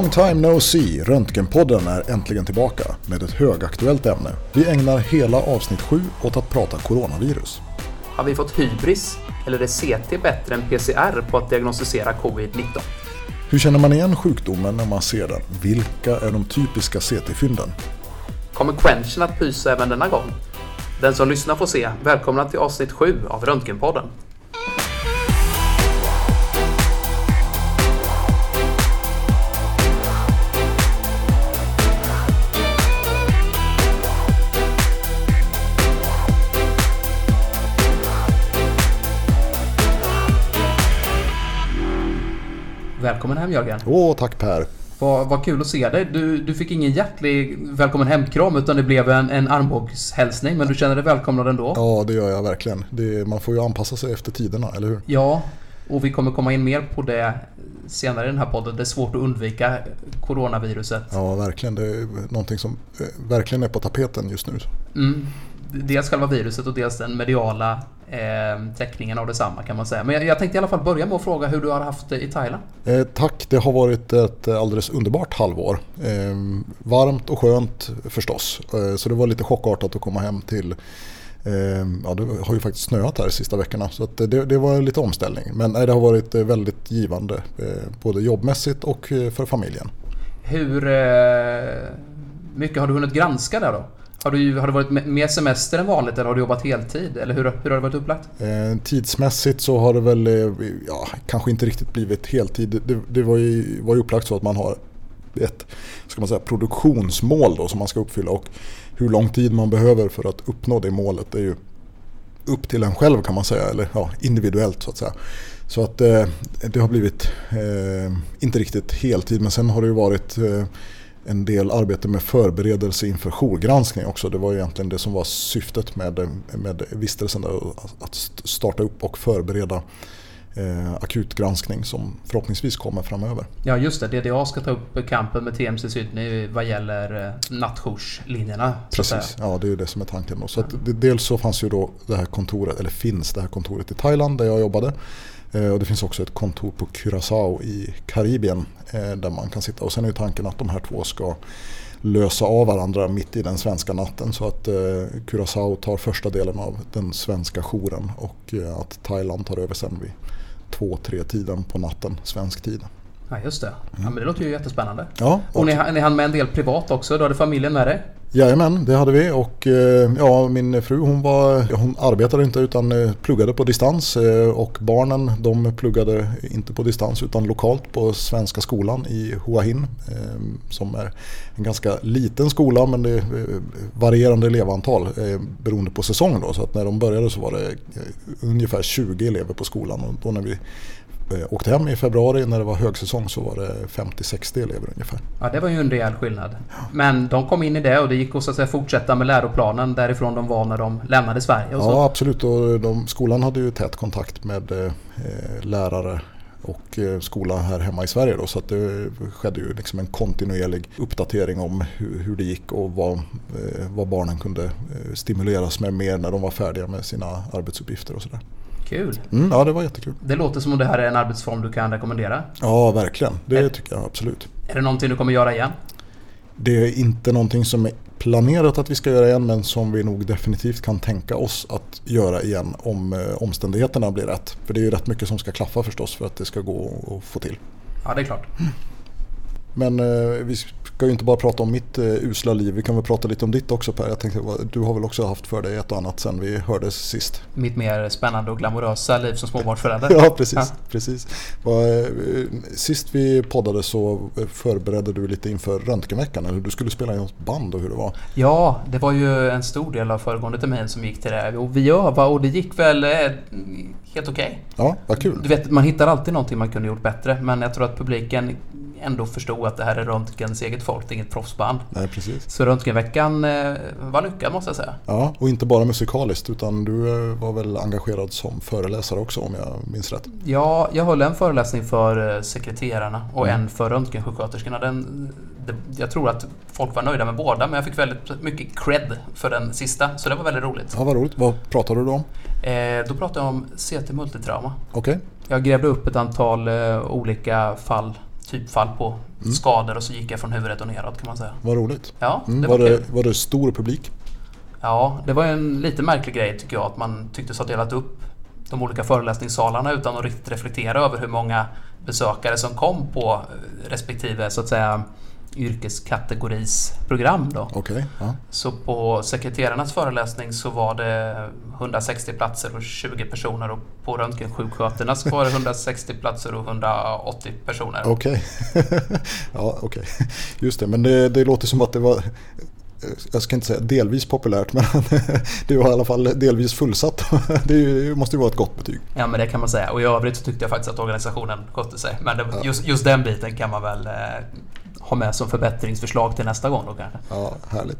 Long time no see, Röntgenpodden är äntligen tillbaka med ett högaktuellt ämne. Vi ägnar hela avsnitt 7 åt att prata coronavirus. Har vi fått hybris? Eller är CT bättre än PCR på att diagnostisera covid-19? Hur känner man igen sjukdomen när man ser den? Vilka är de typiska CT-fynden? Kommer quenchen att pysa även denna gång? Den som lyssnar får se. Välkomna till avsnitt 7 av Röntgenpodden. Välkommen hem Jörgen. Åh, tack Per. Vad, vad kul att se dig. Du, du fick ingen hjärtlig välkommen hem-kram utan det blev en, en armbågshälsning. Men du känner dig välkomnad ändå? Ja, det gör jag verkligen. Det, man får ju anpassa sig efter tiderna, eller hur? Ja, och vi kommer komma in mer på det senare i den här podden. Det är svårt att undvika coronaviruset. Ja, verkligen. Det är någonting som eh, verkligen är på tapeten just nu. Mm. Dels själva viruset och dels den mediala eh, täckningen av detsamma kan man säga. Men jag, jag, tänkte i alla fall börja med att fråga hur du har haft det i Thailand? Eh, tack, det har varit ett alldeles underbart halvår. Eh, varmt och skönt förstås. Eh, så det var lite chockartat att komma hem till eh, Ja, det har ju faktiskt snöat här de sista veckorna så det, det, var lite omställning. Men det har varit eh, väldigt givande både jobbmässigt och för familjen. Hur mycket har du hunnit granska där då? Har, du, har det varit mer semester än vanligt eller har du jobbat heltid? Eller hur, hur har det varit upplagt? Eh, tidsmässigt så har det väl eh, ja, kanske inte riktigt blivit heltid. Det, det var, ju, var ju upplagt så att man har ett ska man säga, produktionsmål då, som man ska uppfylla. Och hur lång tid man behöver för att uppnå det målet är ju upp till en själv kan man säga. Eller ja, individuellt så att säga. Så att eh, det har blivit, eh, inte riktigt heltid men sen har det ju varit eh, en del arbete med förberedelse inför jourgranskning också. Det var egentligen det som var syftet med, med vistelsen där, att starta upp och förbereda eh, akutgranskning som förhoppningsvis kommer framöver. Ja just det, DDA ska ta upp kampen med TMC Sydney vad gäller eh, nattjourslinjerna. Precis, ja det är det som är tanken. Då. Så att, dels så fanns ju då det här kontoret, eller finns det här kontoret i Thailand där jag jobbade. Eh, och det finns också ett kontor på Curaçao i Karibien eh, där man kan sitta. Och sen är tanken att de här två ska lösa av varandra mitt i den svenska natten. Så att eh, Curaçao tar första delen av den svenska jouren och att Thailand tar över sen vid två, tre tiden på natten, svensk tid. Ja just det. Ja, men det låter ju jättespännande. Ja, och ni, ni hann med en del privat också? Du hade familjen med dig? Jajamän, det hade vi och eh, ja, min fru hon, var, hon arbetade inte utan eh, pluggade på distans eh, och barnen de pluggade inte på distans utan lokalt på Svenska skolan i Hua Hin som är en ganska liten skola men det är varierande elevantal beroende på säsong. Då. Så att när de började så var det ungefär 20 elever på skolan och då när vi åkte hem i februari när det var högsäsong så var det 50-60 elever ungefär. Ja det var ju en rejäl skillnad. Men de kom in i det och det gick att, så att säga, fortsätta med läroplanen därifrån de var när de lämnade Sverige. Ja absolut och de, skolan hade ju tät kontakt med eh, lärare och eh, skola här hemma i Sverige. Då, så att det skedde ju liksom en kontinuerlig uppdatering om hur, hur det gick och vad, eh, vad barnen kunde eh, stimuleras med mer när de var färdiga med sina arbetsuppgifter och sådär. Kul. Mm, ja, det var jättekul. Det låter som om det här är en arbetsform du kan rekommendera. Ja, verkligen. Det är, tycker jag absolut. Är det någonting du kommer göra igen? Det är inte någonting som är planerat att vi ska göra igen men som vi nog definitivt kan tänka oss att göra igen om eh, omständigheterna blir rätt. För det är ju rätt mycket som ska klaffa förstås för att det ska gå att få till. Ja, det är klart. Men eh, vi ska ju inte bara prata om mitt eh, usla liv, vi kan väl prata lite om ditt också Per. Jag tänkte, du har väl också haft för dig ett och annat sen vi hördes sist? Mitt mer spännande och glamorösa liv som småbarnsförälder. ja, precis. Ja. precis. Eh, sist vi poddade så förberedde du lite inför röntgenveckan, eller du skulle spela i något band och hur det var? Ja, det var ju en stor del av föregående termin som gick till det. Och vi övade och det gick väl helt okej. Okay. Ja, vad kul. Du vet, man hittar alltid någonting man kunde gjort bättre, men jag tror att publiken ändå förstod att det här är Röntgens eget folk, det är inget proffsband. Nej, precis. Så Röntgenveckan eh, var lyckad måste jag säga. Ja, och inte bara musikaliskt utan du eh, var väl engagerad som föreläsare också om jag minns rätt? Ja, jag höll en föreläsning för eh, sekreterarna och mm. en för röntgensjuksköterskorna. Den, jag tror att folk var nöjda med båda men jag fick väldigt mycket cred för den sista så det var väldigt roligt. Ja, vad roligt. Vad pratade du då om? Eh, då pratade jag om CT multitrauma. Okej. Okay. Jag grävde upp ett antal eh, olika fall typfall på mm. skador och så gick jag från huvudet och neråt kan man säga. Vad roligt. Ja, det mm, var, var, det, var det stor publik? Ja, det var en lite märklig grej tycker jag att man tycktes ha delat upp de olika föreläsningssalarna utan att riktigt reflektera över hur många besökare som kom på respektive så att säga yrkeskategoris program. Då. Okay, ja. Så på sekreterarnas föreläsning så var det 160 platser och 20 personer och på röntgensjuksköterskornas var det 160 platser och 180 personer. Okej, okay. ja. Okay. Just det, men det, det låter som att det var jag ska inte säga delvis populärt men det var i alla fall delvis fullsatt. Det måste ju vara ett gott betyg. Ja men det kan man säga och i övrigt så tyckte jag faktiskt att organisationen skötte sig. Men det, just, just den biten kan man väl eh, ha med som förbättringsförslag till nästa gång då kanske. Ja, härligt.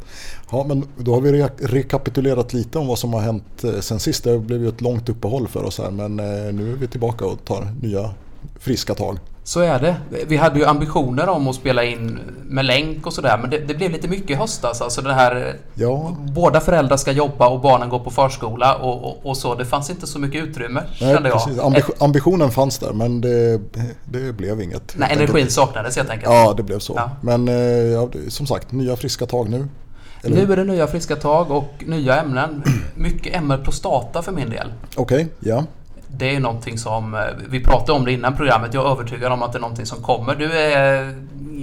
Ja, men då har vi re rekapitulerat lite om vad som har hänt eh, sen sist. Det blev ju ett långt uppehåll för oss här men eh, nu är vi tillbaka och tar nya friska tag. Så är det. Vi hade ju ambitioner om att spela in med länk och sådär men det, det, blev lite mycket i höstas. Alltså det här... Ja. Båda föräldrar ska jobba och barnen går på förskola och, och, och så. Det fanns inte så mycket utrymme Nej, kände jag. Ambition, ambitionen fanns där men det, det blev inget. Nej, energin saknades helt enkelt. Ja, det blev så. Ja. Men eh, ja, som sagt, nya friska tag nu. Eller? Nu är det nya friska tag och nya ämnen. Mycket MR-prostata för min del. Okej, okay, ja det är någonting som, eh, vi pratade om det innan programmet, jag är övertygad om att det är någonting som kommer. Du är eh,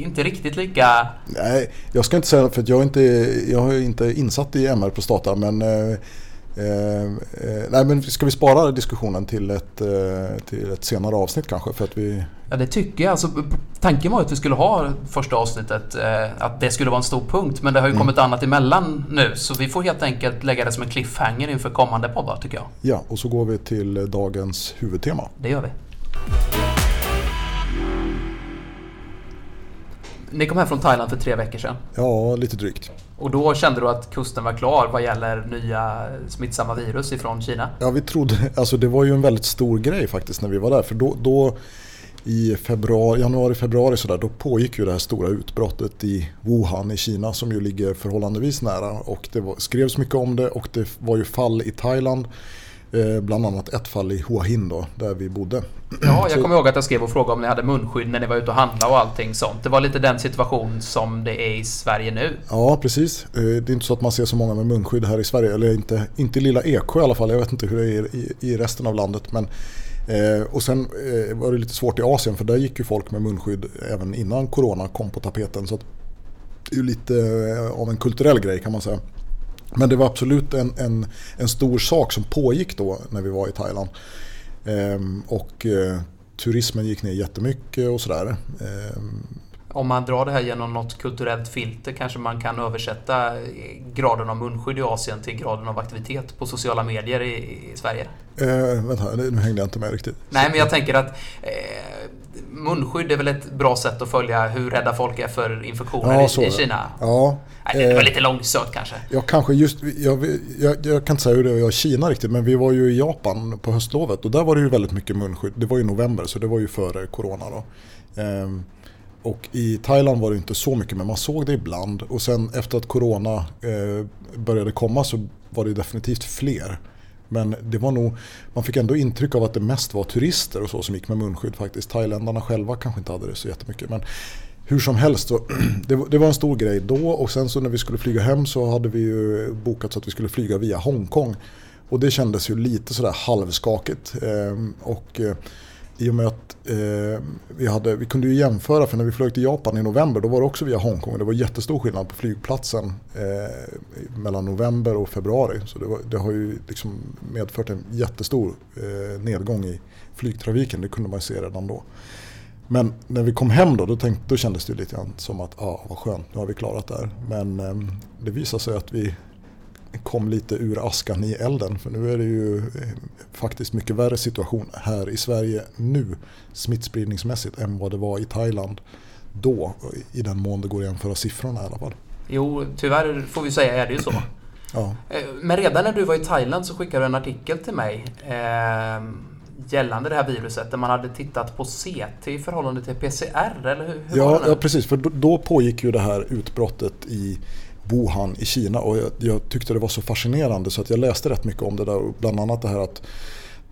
inte riktigt lika... Nej, jag ska inte säga för att jag är inte, jag är inte insatt i MR på Stata men eh, eh, Eh, eh, nej men ska vi spara diskussionen till ett, eh, till ett senare avsnitt kanske? För att vi... Ja det tycker jag. Alltså, tanken var att vi skulle ha första avsnittet, eh, att det skulle vara en stor punkt. Men det har ju mm. kommit annat emellan nu. Så vi får helt enkelt lägga det som en cliffhanger inför kommande poddar tycker jag. Ja, och så går vi till dagens huvudtema. Det gör vi. Ni kom hem från Thailand för tre veckor sedan. Ja, lite drygt. Och då kände du att kusten var klar vad gäller nya smittsamma virus ifrån Kina? Ja, vi trodde, alltså det var ju en väldigt stor grej faktiskt när vi var där. För då, då i februari, januari, februari sådär, då pågick ju det här stora utbrottet i Wuhan i Kina som ju ligger förhållandevis nära. Och det var, skrevs mycket om det och det var ju fall i Thailand. Eh, bland annat ett fall i Hua Hin då, där vi bodde. Ja, jag kommer ihåg att jag skrev och frågade om ni hade munskydd när ni var ute och handlade och allting sånt. Det var lite den situation som det är i Sverige nu. Ja, precis. Eh, det är inte så att man ser så många med munskydd här i Sverige. Eller inte, inte i lilla Eksjö i alla fall. Jag vet inte hur det är i, i resten av landet. Men, eh, och sen eh, var det lite svårt i Asien för där gick ju folk med munskydd även innan Corona kom på tapeten. Så det är ju lite av en kulturell grej kan man säga. Men det var absolut en, en, en stor sak som pågick då när vi var i Thailand. Ehm, och eh, turismen gick ner jättemycket och sådär. Ehm, om man drar det här genom något kulturellt filter kanske man kan översätta eh, graden av munskydd i Asien till graden av aktivitet på sociala medier i, i Sverige? Eh, vänta, nu hängde jag inte med riktigt. Nej, men jag tänker att eh, munskydd är väl ett bra sätt att följa hur rädda folk är för infektioner ja, i, i Kina? Ja. Nej, det var eh, lite långsökt kanske. Ja, kanske just, jag, jag, jag, kan inte säga hur det var i Kina riktigt, men vi var ju i Japan på höstlovet och där var det ju väldigt mycket munskydd. Det var ju november, så det var ju före corona då. Ehm, och i Thailand var det inte så mycket, men man såg det ibland. Och sen efter att corona eh, började komma så var det definitivt fler. Men det var nog, man fick ändå intryck av att det mest var turister och så som gick med munskydd faktiskt. Thailändarna själva kanske inte hade det så jättemycket. Men hur som helst, så, det, det, var en stor grej då och sen så när vi skulle flyga hem så hade vi ju bokat så att vi skulle flyga via Hongkong. Och det kändes ju lite sådär halvskakigt. Ehm, och eh, i och med att eh, vi, hade, vi kunde ju jämföra för när vi flög till Japan i november då var det också via Hongkong. Det var jättestor skillnad på flygplatsen eh, mellan november och februari. Så det, var, det har ju liksom medfört en jättestor eh, nedgång i flygtrafiken. Det kunde man se redan då. Men när vi kom hem då, då, tänkte, då kändes det lite grann som att ja, vad skönt, nu har vi klarat det här. Men eh, det visade sig att vi kom lite ur askan i elden. För nu är det ju eh, faktiskt mycket värre situation här i Sverige nu smittspridningsmässigt än vad det var i Thailand då. I den mån det går att jämföra siffrorna i alla fall. Jo, tyvärr får vi säga är det ju så. Ja. Eh, men redan när du var i Thailand så skickade du en artikel till mig eh, gällande det här viruset där man hade tittat på CT i förhållande till PCR, eller hur? hur ja, ja, precis. För då, då pågick ju det här utbrottet i Wuhan i Kina och jag, jag, tyckte det var så fascinerande så att jag läste rätt mycket om det där. Bland annat det här att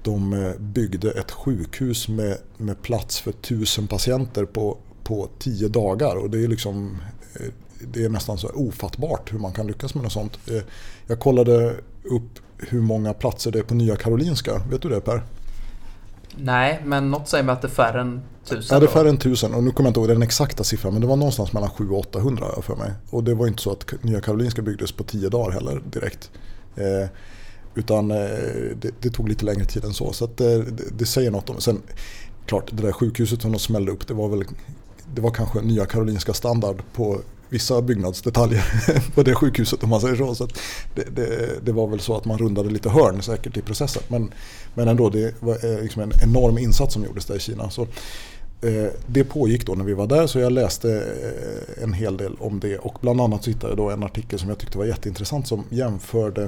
de eh, byggde ett sjukhus med, med plats för tusen patienter på, på tio dagar och det är liksom eh, det är nästan så ofattbart hur man kan lyckas med något sånt. Eh, jag kollade upp hur många platser det är på Nya Karolinska. Vet du det Per? Nej, men något säger mig att det är färre än tusen. Ja, det är färre än tusen och nu kommer jag inte ihåg den exakta siffran men det var någonstans mellan 700 och 800 för mig. Och det var inte så att Nya Karolinska byggdes på 10 dagar heller direkt. Eh, utan eh, det, det, tog lite längre tid än så. Så att, eh, det, det, säger något om Sen, klart, det där sjukhuset som de smällde upp det var väl det var kanske Nya Karolinska standard på vissa byggnadsdetaljer på det sjukhuset om man säger så. så det, det, det, var väl så att man rundade lite hörn säkert i processen. Men, men ändå, det var eh, liksom en enorm insats som gjordes där i Kina. Så, Eh, det pågick då när vi var där så jag läste eh, en hel del om det och bland annat så hittade jag då en artikel som jag tyckte var jätteintressant som jämförde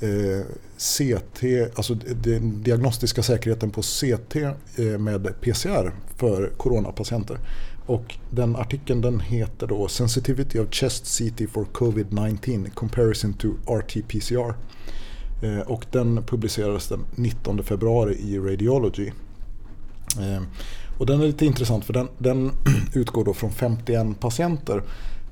eh, CT, alltså den diagnostiska säkerheten på CT med PCR för coronapatienter. Och den artikeln den heter då Sensitivity of Chest CT for COVID-19 Comparison to RT-PCR. Och den publicerades den 19 februari i Radiology. Eh, och den är lite intressant för den, den utgår då från 51 patienter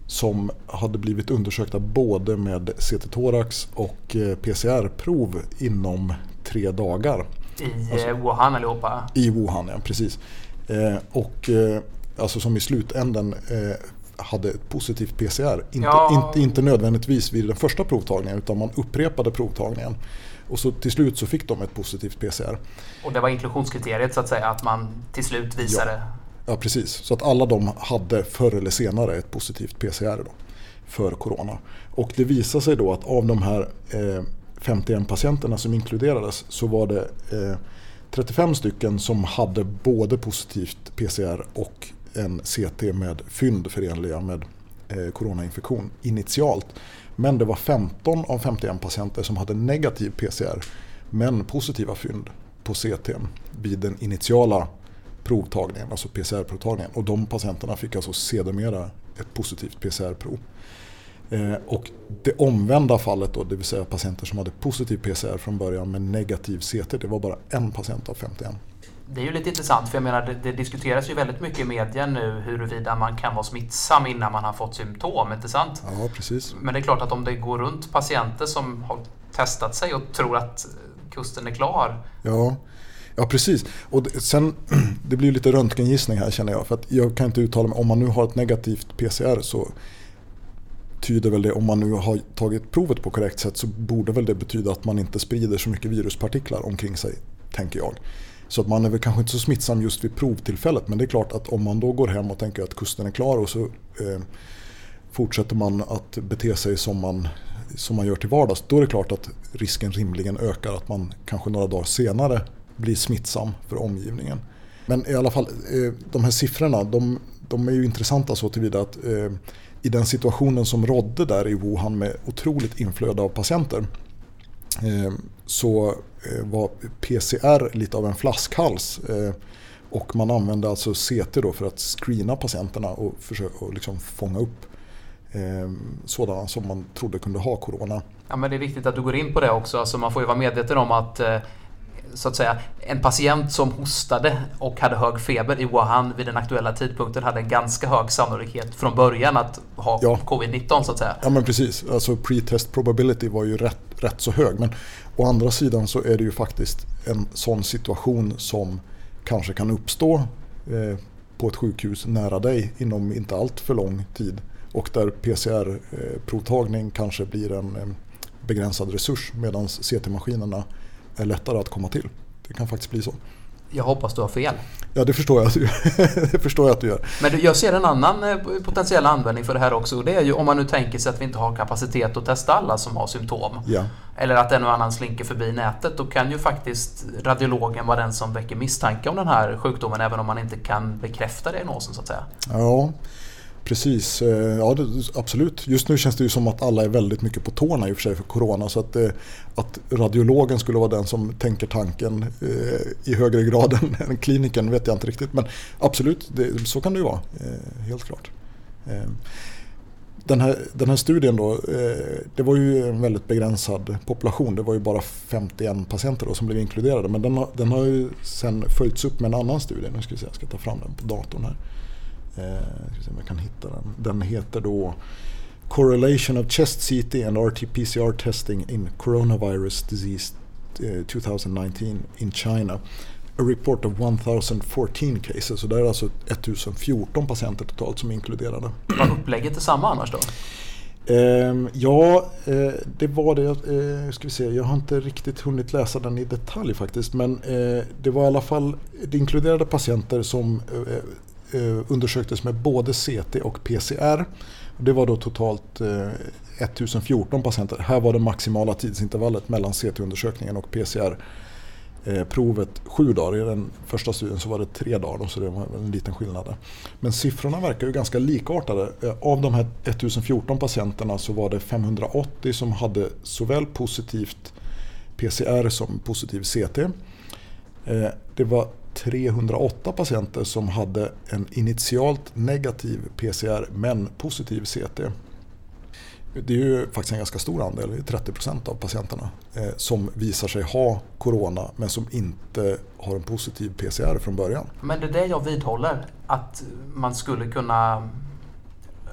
som hade blivit undersökta både med CT-thorax och eh, PCR-prov inom tre dagar. I alltså, Wuhan allihopa? I Wuhan, ja precis. och alltså som i slutändan eh, hade ett positivt PCR. Inte, ja. inte, inte nödvändigtvis vid den första provtagningen utan man upprepade provtagningen. Och så till slut så fick de ett positivt PCR. Och det var inklusionskriteriet så att säga, att man till slut visade? Ja, ja precis. Så att alla de hade förr eller senare ett positivt PCR då, för corona. Och det visade sig då att av de här eh, 51 patienterna som inkluderades så var det eh, 35 stycken som hade både positivt PCR och en CT med fynd förenliga med eh, coronainfektion initialt. Men det var 15 av 51 patienter som hade negativ PCR men positiva fynd på CT vid den initiala provtagningen, alltså PCR-provtagningen. Och de patienterna fick alltså sedermera ett positivt PCR-prov. Eh, och det omvända fallet då, det vill säga patienter som hade positiv PCR från början med negativ CT, det var bara en patient av 51 det är ju lite intressant för jag menar det, det, diskuteras ju väldigt mycket i media nu huruvida man kan vara smittsam innan man har fått symptom, inte sant? Ja, precis. Men det är klart att om det går runt patienter som har testat sig och tror att kusten är klar. Ja, ja precis. Och sen, det blir lite röntgengissning här känner jag. För att jag kan inte uttala mig, om man nu har ett negativt PCR så betyder väl det, om man nu har tagit provet på korrekt sätt, så borde väl det betyda att man inte sprider så mycket viruspartiklar omkring sig, tänker jag. Så att man är väl kanske inte så smittsam just vid provtillfället men det är klart att om man då går hem och tänker att kusten är klar och så eh, fortsätter man att bete sig som man, som man gör till vardags då är det klart att risken rimligen ökar att man kanske några dagar senare blir smittsam för omgivningen. Men i alla fall, eh, de här siffrorna de, de är ju intressanta så tillvida att eh, i den situationen som rådde där i Wuhan med otroligt inflöde av patienter eh, så Eh, var PCR lite av en flaskhals. Eh, och man använde alltså CT då för att screena patienterna och försöka och liksom fånga upp eh, sådana som man trodde kunde ha corona. Ja, men det är viktigt att du går in på det också. Alltså man får ju vara medveten om att eh, så att säga, en patient som hostade och hade hög feber i Wuhan vid den aktuella tidpunkten hade en ganska hög sannolikhet från början att ha ja. covid-19 så att säga. Ja men precis, alltså pre-test probability var ju rätt, rätt så hög. Men å andra sidan så är det ju faktiskt en sån situation som kanske kan uppstå eh, på ett sjukhus nära dig inom inte allt för lång tid. Och där PCR-provtagning kanske blir en eh, begränsad resurs medan CT-maskinerna är lättare att komma till. Det kan faktiskt bli så. Jag hoppas du har fel. Ja, det förstår jag att du gör. det förstår jag att du gör. Men jag ser en annan eh, potentiell användning för det här också. Och det är ju om man nu tänker sig att vi inte har kapacitet att testa alla som har symptom. Ja. Eller att en och annan slinker förbi nätet. Då kan ju faktiskt radiologen vara den som väcker misstanke om den här sjukdomen även om man inte kan bekräfta diagnosen så att säga. Ja, Precis, eh, ja absolut. Just nu känns det ju som att alla är väldigt mycket på tårna i och för sig för Corona. Så att, eh, att radiologen skulle vara den som tänker tanken eh, i högre grad än kliniken vet jag inte riktigt. Men absolut, det, så kan det ju vara. Helt klart. Den här, den här studien då, det var ju en väldigt begränsad population. Det var ju bara 51 patienter då som blev inkluderade. Men den har, den har ju sen följts upp med en annan studie. Nu ska vi se, jag ska ta fram den på datorn här. Eh, ska se om jag kan hitta den. Den heter då Correlation of Chest CT and RT-PCR testing in coronavirus disease 2019 in China. A report of 1014 cases. Så det är alltså 1014 patienter totalt som är inkluderade. Var upplägget detsamma annars då? Ehm, ja, eh, det var det. Eh, ska vi se, jag har inte riktigt hunnit läsa den i detalj faktiskt. Men eh, det var i alla fall, det inkluderade patienter som Eh, undersöktes med både CT och PCR. Det var då totalt eh, 1014 patienter. Här var det maximala tidsintervallet mellan CT-undersökningen och PCR-provet eh, sju dagar. I den första studien så var det tre dagar, så det var en liten skillnad. Men siffrorna verkar ju ganska likartade. Av de här 1014 patienterna så var det 580 som hade såväl positivt PCR som positiv CT. Det var 308 patienter som hade en initialt negativ PCR men positiv CT. Det är ju faktiskt en ganska stor andel, 30% av patienterna, eh, som visar sig ha corona men som inte har en positiv PCR från början. Men det är det jag vidhåller, att man skulle kunna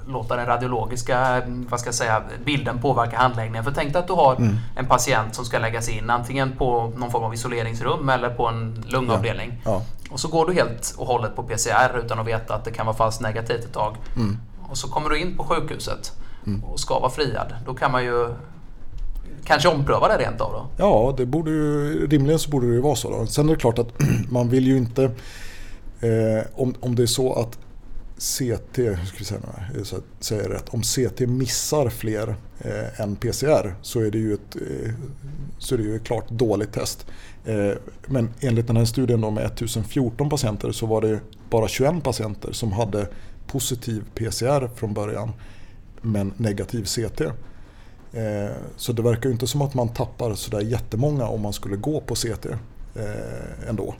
låta den radiologiska vad ska jag säga, bilden påverka handläggningen. För tänk dig att du har mm. en patient som ska läggas in antingen på någon form av isoleringsrum eller på en lungavdelning. Ja. Ja. Och så går du helt och hållet på PCR utan att veta att det kan vara falskt negativt ett tag. Mm. Och så kommer du in på sjukhuset mm. och ska vara friad. Då kan man ju kanske ompröva det rent av då? Ja, det borde ju, rimligen så borde det ju vara så. Då. Sen är det klart att man vill ju inte, eh, om, om det är så att CT, hur ska vi säga så att säga rätt, om CT missar fler eh, än PCR så är det ju ett, eh, så är det ju ett klart dåligt test. Eh, men enligt den här studien då med 1014 patienter så var det bara 21 patienter som hade positiv PCR från början men negativ CT. Eh, så det verkar ju inte som att man tappar sådär jättemånga om man skulle gå på CT eh, ändå.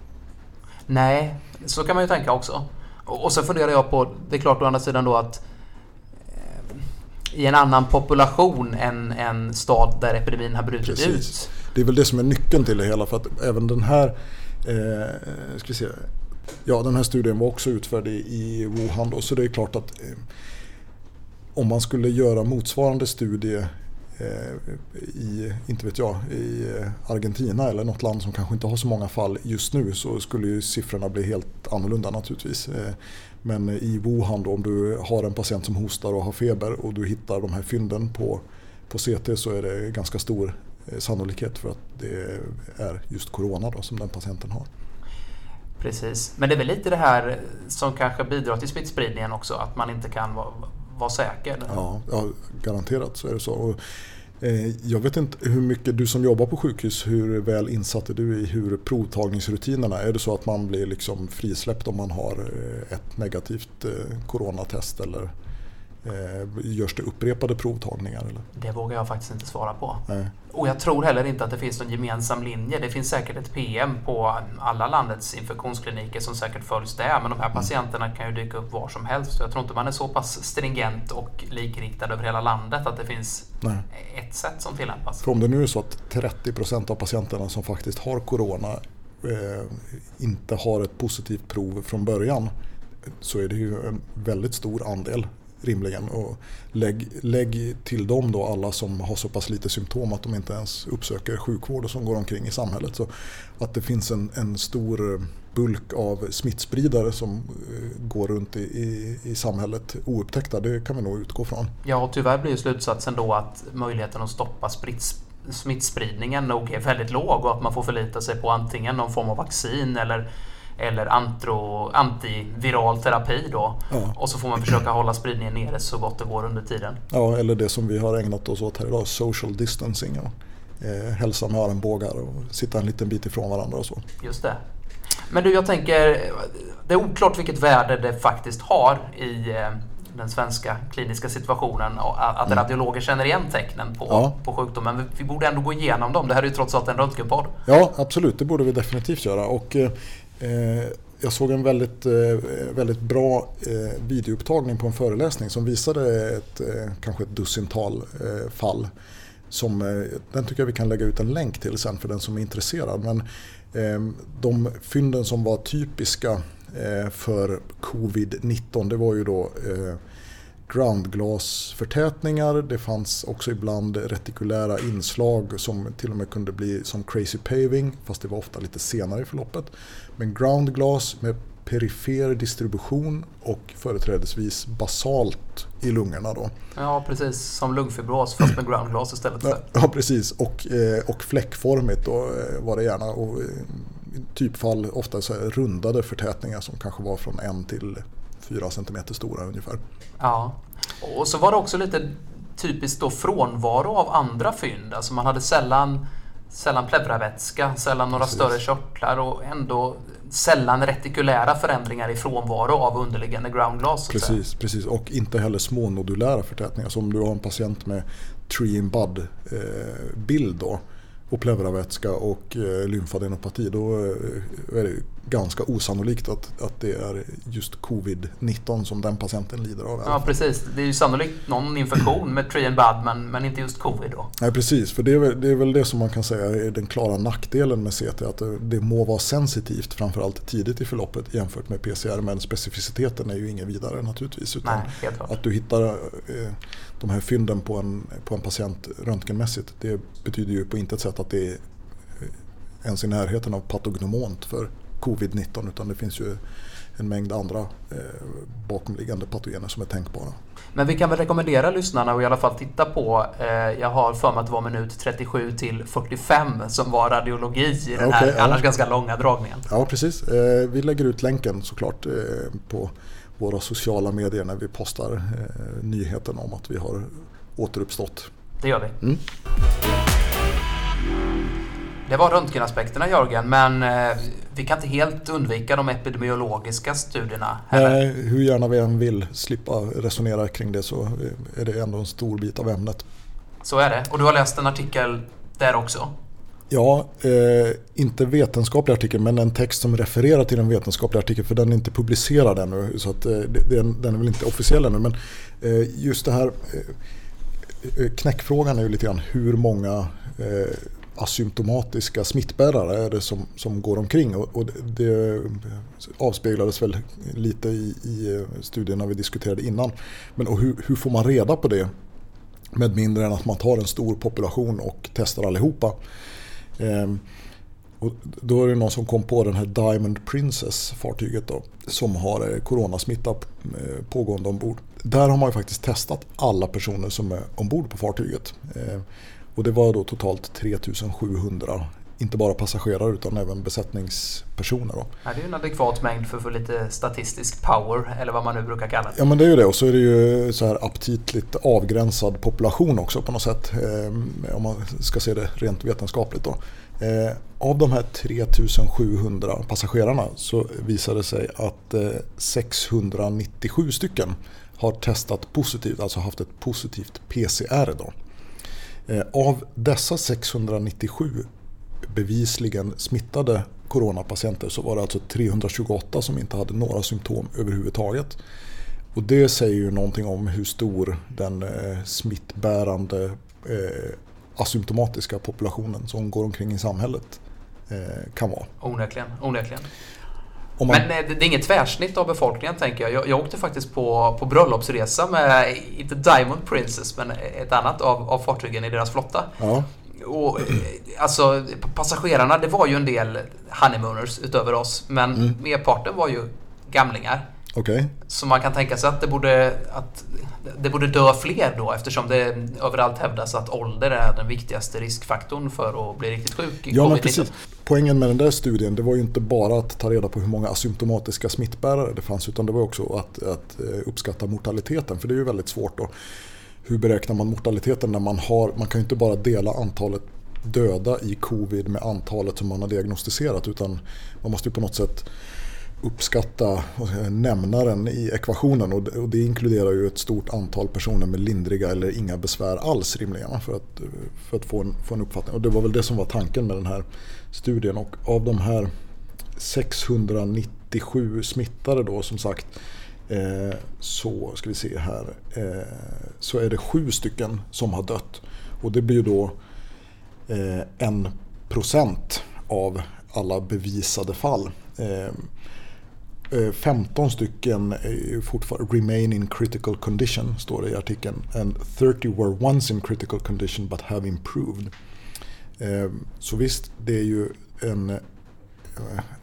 Nej, så kan man ju tänka också. Och så funderar jag på, det är klart å andra sidan då att eh, i en annan population än en stad där epidemin har brutit Precis. ut. Det är väl det som är nyckeln till det hela för att även den här eh, ska vi se, Ja, den här studien var också utförd i Wuhan då, så det är klart att eh, om man skulle göra motsvarande studie Eh, i, inte vet jag, i eh, Argentina eller något land som kanske inte har så många fall just nu så skulle ju siffrorna bli helt annorlunda naturligtvis. Eh, men i Wuhan då, om du har en patient som hostar och har feber och du hittar de här fynden på, på CT så är det ganska stor sannolikhet för att det är just corona då, som den patienten har. Precis, men det är väl lite det här som kanske bidrar till smittspridningen också, att man inte kan vara vara säker. Ja, ja, garanterat så är det så. Och, eh, jag vet inte hur mycket, du som jobbar på sjukhus, hur väl insatt är du i hur provtagningsrutinerna är? det så att man blir liksom frisläppt om man har eh, ett negativt eh, coronatest eller Eh, görs det upprepade provtagningar? Eller? Det vågar jag faktiskt inte svara på. Nej. Och jag tror heller inte att det finns någon gemensam linje. Det finns säkert ett PM på alla landets infektionskliniker som säkert följs där. Men de här mm. patienterna kan ju dyka upp var som helst. Jag tror inte man är så pass stringent och likriktad över hela landet att det finns Nej. ett sätt som tillämpas. För om det nu är så att 30% av patienterna som faktiskt har corona eh, inte har ett positivt prov från början så är det ju en väldigt stor andel rimligen. Och lägg, lägg till dem då alla som har så pass lite symptom att de inte ens uppsöker sjukvård och som går omkring i samhället. Så att det finns en, en stor bulk av smittspridare som eh, går runt i, i, i, samhället oupptäckta, det kan vi nog utgå från. Ja, och tyvärr blir slutsatsen då att möjligheten att stoppa sprits, smittspridningen nog är väldigt låg och att man får förlita sig på antingen någon form av vaccin eller eller antro, antiviral terapi då. Ja. Och så får man försöka hålla spridningen nere så gott det går under tiden. Ja, eller det som vi har ägnat oss åt här idag, social distancing. Ja. Eh, hälsa med armbågar och sitta en liten bit ifrån varandra och så. Just det. Men du, jag tänker, det är oklart vilket värde det faktiskt har i eh, den svenska kliniska situationen att mm. radiologer känner igen tecknen på, ja. på sjukdomen. Men vi borde ändå gå igenom dem. Det här är ju trots allt en röntgenpodd. Ja, absolut. Det borde vi definitivt göra. Och, Eh, Eh, jag såg en väldigt, eh, väldigt bra eh, videoupptagning på en föreläsning som visade ett, kanske ett dussintal fall. Som, den tycker jag vi kan lägga ut en länk till sen för den som är intresserad. Men de fynden som var typiska för covid-19 det var ju då eh, groundglasförtätningar. Det fanns också ibland retikulära inslag som till och med kunde bli som crazy paving fast det var ofta lite senare i förloppet. Men groundglas med perifer distribution och företrädesvis basalt i lungorna. Då. Ja, precis. Som lungfibros fast med groundglas istället. För. Ja, precis. Och, eh, och fläckformigt då eh, var det gärna. Och, I typfall ofta så rundade förtätningar som kanske var från en till fyra centimeter stora ungefär. Ja, och så var det också lite typiskt då frånvaro av andra fynd. Alltså man hade sällan, sällan pleuravätska, sällan några Precis. större körtlar och ändå sällan retikulära förändringar i frånvaro av underliggande groundglas. Precis, precis, och inte heller smånodulära förtätningar. Så om du har en patient med tree in bud eh, bild då, och pleuravätska och eh, lymfadenopati då eh, är det ganska osannolikt att, att det är just covid-19 som den patienten lider av. Ja precis, det är ju sannolikt någon infektion med tree and bud men, men inte just covid då. Nej precis, för det är, väl, det är väl det som man kan säga är den klara nackdelen med CT. Att det, det må vara sensitivt framförallt tidigt i förloppet jämfört med PCR men specificiteten är ju ingen vidare naturligtvis. Utan Nej, att du hittar eh, de här fynden på en, på en patient röntgenmässigt det betyder ju på intet sätt att det är ens i närheten av patognomont för covid-19 utan det finns ju en mängd andra eh, bakomliggande patogener som är tänkbara. Men vi kan väl rekommendera lyssnarna att i alla fall titta på, eh, jag har för mig att det var minut 37 till 45 som var radiologi i den här annars ja. ganska långa dragningen. Ja precis, eh, vi lägger ut länken såklart eh, på våra sociala medier när vi postar eh, nyheten om att vi har återuppstått. Det gör vi. Mm. Det var röntgenaspekterna Jörgen, men eh, vi kan inte helt undvika de epidemiologiska studierna. Nej, hur gärna vi än vill slippa resonera kring det så är det ändå en stor bit av ämnet. Så är det. Och du har läst en artikel där också? Ja, eh, inte vetenskaplig artikel men en text som refererar till en vetenskaplig artikel för den är inte publicerad ännu. Så att, eh, den, den, är väl inte officiell ännu. Men eh, just det här eh, knäckfrågan är ju lite grann hur många eh, asymptomatiska smittbärare är det som, som går omkring. Och, och det avspeglades väl lite i, i studierna vi diskuterade innan. Men och hur, hur får man reda på det med mindre än att man tar en stor population och testar allihopa? Ehm, och då är det någon som kom på den här Diamond Princess fartyget då, som har eh, coronasmitta eh, pågående ombord. Där har man ju faktiskt testat alla personer som är ombord på fartyget. Ehm, och det var då totalt 3700 inte bara passagerare utan även besättningspersoner. Då. Ja, det är ju en adekvat mängd för att få lite statistisk power eller vad man nu brukar kalla det. Ja men det är ju det och så är det ju så här aptitligt avgränsad population också på något sätt. Eh, om man ska se det rent vetenskapligt. Då. Eh, av de här 3700 passagerarna så visade det sig att eh, 697 stycken har testat positivt, alltså haft ett positivt PCR. Då. Eh, av dessa 697 bevisligen smittade coronapatienter så var det alltså 328 som inte hade några symptom överhuvudtaget. Och det säger ju någonting om hur stor den eh, smittbärande eh, asymptomatiska populationen som går omkring i samhället eh, kan vara. Onekligen, onekligen. Man... Men det är inget tvärsnitt av befolkningen tänker jag. jag. Jag åkte faktiskt på, på bröllopsresa med, inte Diamond Princess, men ett annat av, av fartygen i deras flotta. Ja. Och, eh, alltså passagerarna, det var ju en del honeymooners utöver oss, men mm. merparten var ju gamlingar. Okay. Så man kan tänka sig att det, borde, att det borde dö fler då eftersom det överallt hävdas att ålder är den viktigaste riskfaktorn för att bli riktigt sjuk. Ja, men precis. Poängen med den där studien det var ju inte bara att ta reda på hur många asymptomatiska smittbärare det fanns utan det var också att, att eh, uppskatta mortaliteten för det är ju väldigt svårt då. Hur beräknar man mortaliteten när man har, man kan ju inte bara dela antalet döda i covid med antalet som man har diagnostiserat utan man måste ju på något sätt uppskatta nämnaren i ekvationen och det inkluderar ju ett stort antal personer med lindriga eller inga besvär alls rimligen för att, för att få, en, få en uppfattning. Och det var väl det som var tanken med den här studien och av de här 697 smittade då som sagt eh, så ska vi se här eh, så är det sju stycken som har dött och det blir ju då eh, en procent av alla bevisade fall. Eh, Eh, 15 stycken fortfarande remain in critical condition, står det i artikeln. And 30 were once in critical condition but have improved. Eh, så visst, det är ju en eh,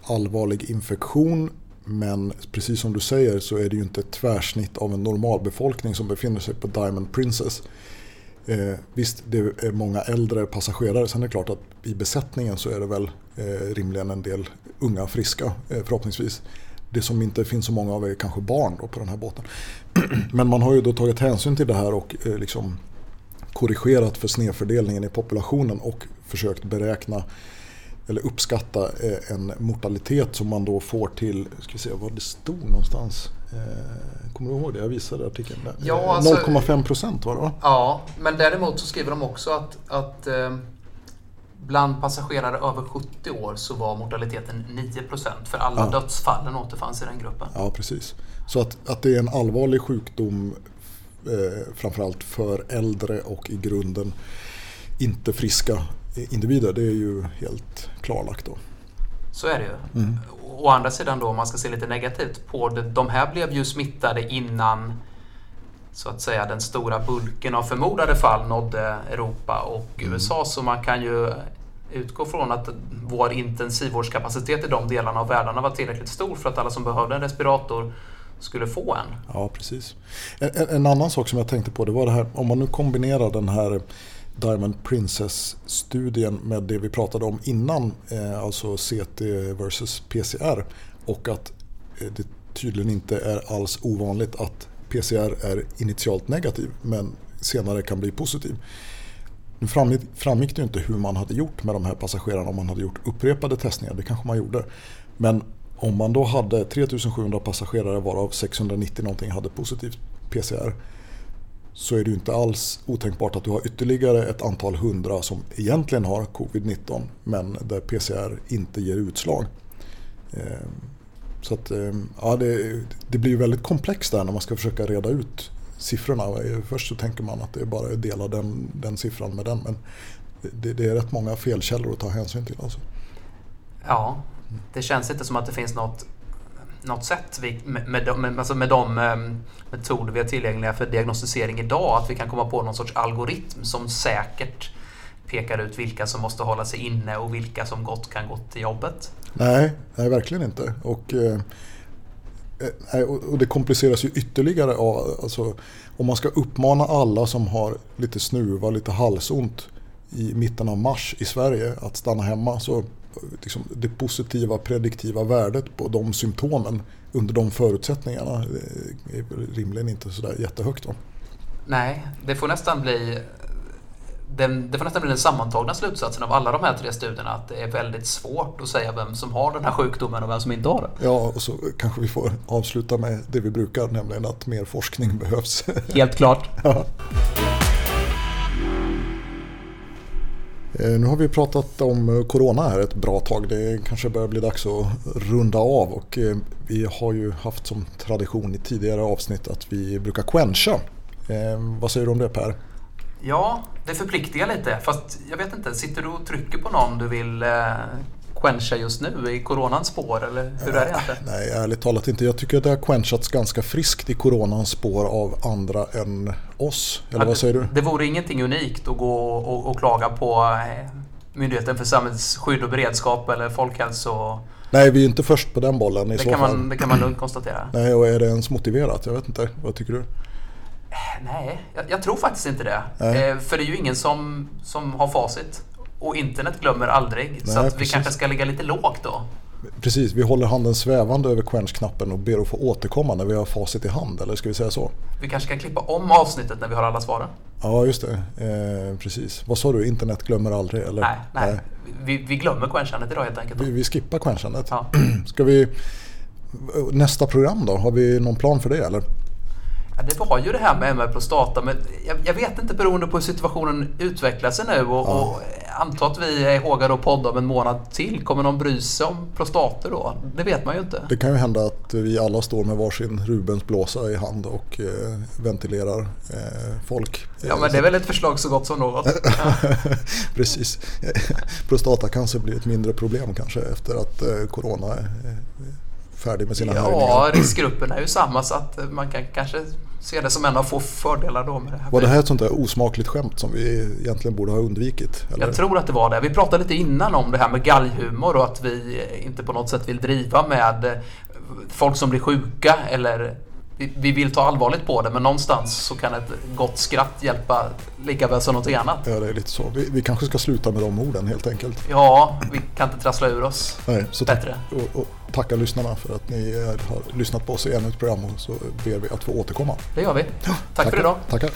allvarlig infektion men precis som du säger så är det ju inte ett tvärsnitt av en normalbefolkning som befinner sig på Diamond Princess. Eh, visst, det är många äldre passagerare. Sen är det klart att i besättningen så är det väl eh, rimligen en del unga friska eh, förhoppningsvis. Det som inte finns så många av är kanske barn då på den här båten. Men man har ju då tagit hänsyn till det här och eh, liksom korrigerat för snedfördelningen i populationen och försökt beräkna eller uppskatta eh, en mortalitet som man då får till, ska vi se vad det stod någonstans. Eh, kommer du ihåg det? Jag visade artikeln. Ja, alltså, 0,5 procent var det va? Ja, men däremot så skriver de också att, att bland passagerare över 70 år så var mortaliteten 9 procent för alla ja. dödsfallen återfanns i den gruppen. Ja, precis. Så att, att det är en allvarlig sjukdom eh, framförallt för äldre och i grunden inte friska individer. Det är ju helt klarlagt då. Så är det ju. Mm. Å andra sidan då, om man ska se lite negativt på det. De här blev ju smittade innan så att säga den stora bulken av förmodade fall nådde Europa och mm. USA. Så man kan ju utgå från att vår intensivvårdskapacitet i de delarna av världen var tillräckligt stor för att alla som behövde en respirator skulle få en. Ja, precis. En, en, annan sak som jag tänkte på det var det här om man nu kombinerar den här Diamond Princess-studien med det vi pratade om innan, eh, alltså CT versus PCR och att eh, det tydligen inte är alls ovanligt att PCR är initialt negativ men senare kan bli positiv. Nu framgick, framgick det inte hur man hade gjort med de här passagerarna om man hade gjort upprepade testningar, det kanske man gjorde. Men om man då hade 3700 passagerare varav 690 någonting hade positivt PCR så är det inte alls otänkbart att du har ytterligare ett antal hundra som egentligen har covid-19 men där PCR inte ger utslag. Ehm, så att, eh, ja, det, det blir väldigt komplext där när man ska försöka reda ut siffrorna. Först så tänker man att det är bara att dela den, den siffran med den men det, det är rätt många felkällor att ta hänsyn till. Alltså. Ja, det känns inte som att det finns något något sätt vi, med, med, med, alltså med de um, metoder vi har tillgängliga för diagnostisering idag, att vi kan komma på någon sorts algoritm som säkert pekar ut vilka som måste hålla sig inne och vilka som gott kan gå till jobbet. Nej, nej verkligen inte. Och, eh, eh och det kompliceras ju ytterligare av, alltså, om man ska uppmana alla som har lite snuva, lite halsont i mitten av mars i Sverige att stanna hemma så liksom, det positiva prediktiva värdet på de symptomen under de förutsättningarna eh, är rimligen inte sådär jättehögt. Då. Nej, det får nästan bli den, det får nästan bli den sammantagna slutsatsen av alla de här tre studierna att det är väldigt svårt att säga vem som har den här sjukdomen och vem som inte har den. Ja, och så kanske vi får avsluta med det vi brukar, nämligen att mer forskning behövs. Helt klart. Ja. Eh, nu har vi pratat om eh, Corona här ett bra tag. Det kanske börjar bli dags att runda av och eh, vi har ju haft som tradition i tidigare avsnitt att vi brukar quencha. Vad säger du om det Per? Ja, det förpliktigar lite. Fast jag vet inte, sitter du och trycker på någon du vill quencha just nu i coronans spår eller hur är det egentligen? Nej, ärligt talat inte. Jag tycker att det har quenchats ganska friskt i coronans spår av andra än oss. Eller ja, vad säger du? Det vore ingenting unikt att gå och, och klaga på eh, Myndigheten för samhällsskydd och beredskap eller folkhälso... Nej, vi är inte först på den bollen i det så kan fall. Man, det kan man lugnt konstatera. Nej, och är det ens motiverat? Jag vet inte. Vad tycker du? Nej, jag, jag tror faktiskt inte det. Eh, för det är ju ingen som, som har facit. Och internet glömmer aldrig. Nej, så att vi kanske ska ligga lite lågt då. Precis, vi håller handen svävande över quench-knappen och ber att få återkomma när vi har facit i hand. Eller ska vi säga så? Vi kanske kan klippa om avsnittet när vi har alla svaren. Ja, just det. Eh, precis. Vad sa du? Internet glömmer aldrig? Eller? Nej, nej. nej. Vi, vi glömmer quenchandet idag helt enkelt. Vi, vi skippar quenchandet. Ja. Ska vi... Nästa program då? Har vi någon plan för det eller? Det var ju det här med MR prostata, men jag, jag, vet inte beroende på hur situationen utvecklar sig nu och, ja. och anta att vi är hågade att podda om en månad till. Kommer någon bry sig om prostater då? Det vet man ju inte. Det kan ju hända att vi alla står med varsin Rubens blåsa i hand och eh, ventilerar eh, folk. Ja, men det är väl ett förslag så gott som något. Precis. Prostatacancer blir ett mindre problem kanske efter att eh, corona färdig med sina Ja, härjningar. riskgruppen är ju samma så att man kan kanske se det som en av få fördelar då med det här. Var det här ett sånt där osmakligt skämt som vi egentligen borde ha undvikit? Eller? Jag tror att det var det. Vi pratade lite innan om det här med galghumor och att vi inte på något sätt vill driva med folk som blir sjuka eller vi vill ta allvarligt på det men någonstans så kan ett gott skratt hjälpa lika väl som något annat. Ja, det är lite så. Vi, vi kanske ska sluta med de orden helt enkelt. Ja, vi kan inte trassla ur oss Nej, så bättre. Och, och tacka lyssnarna för att ni har lyssnat på oss i ännu ett program och så ber vi att få återkomma. Det gör vi. Tack tackar, för idag. Tackar.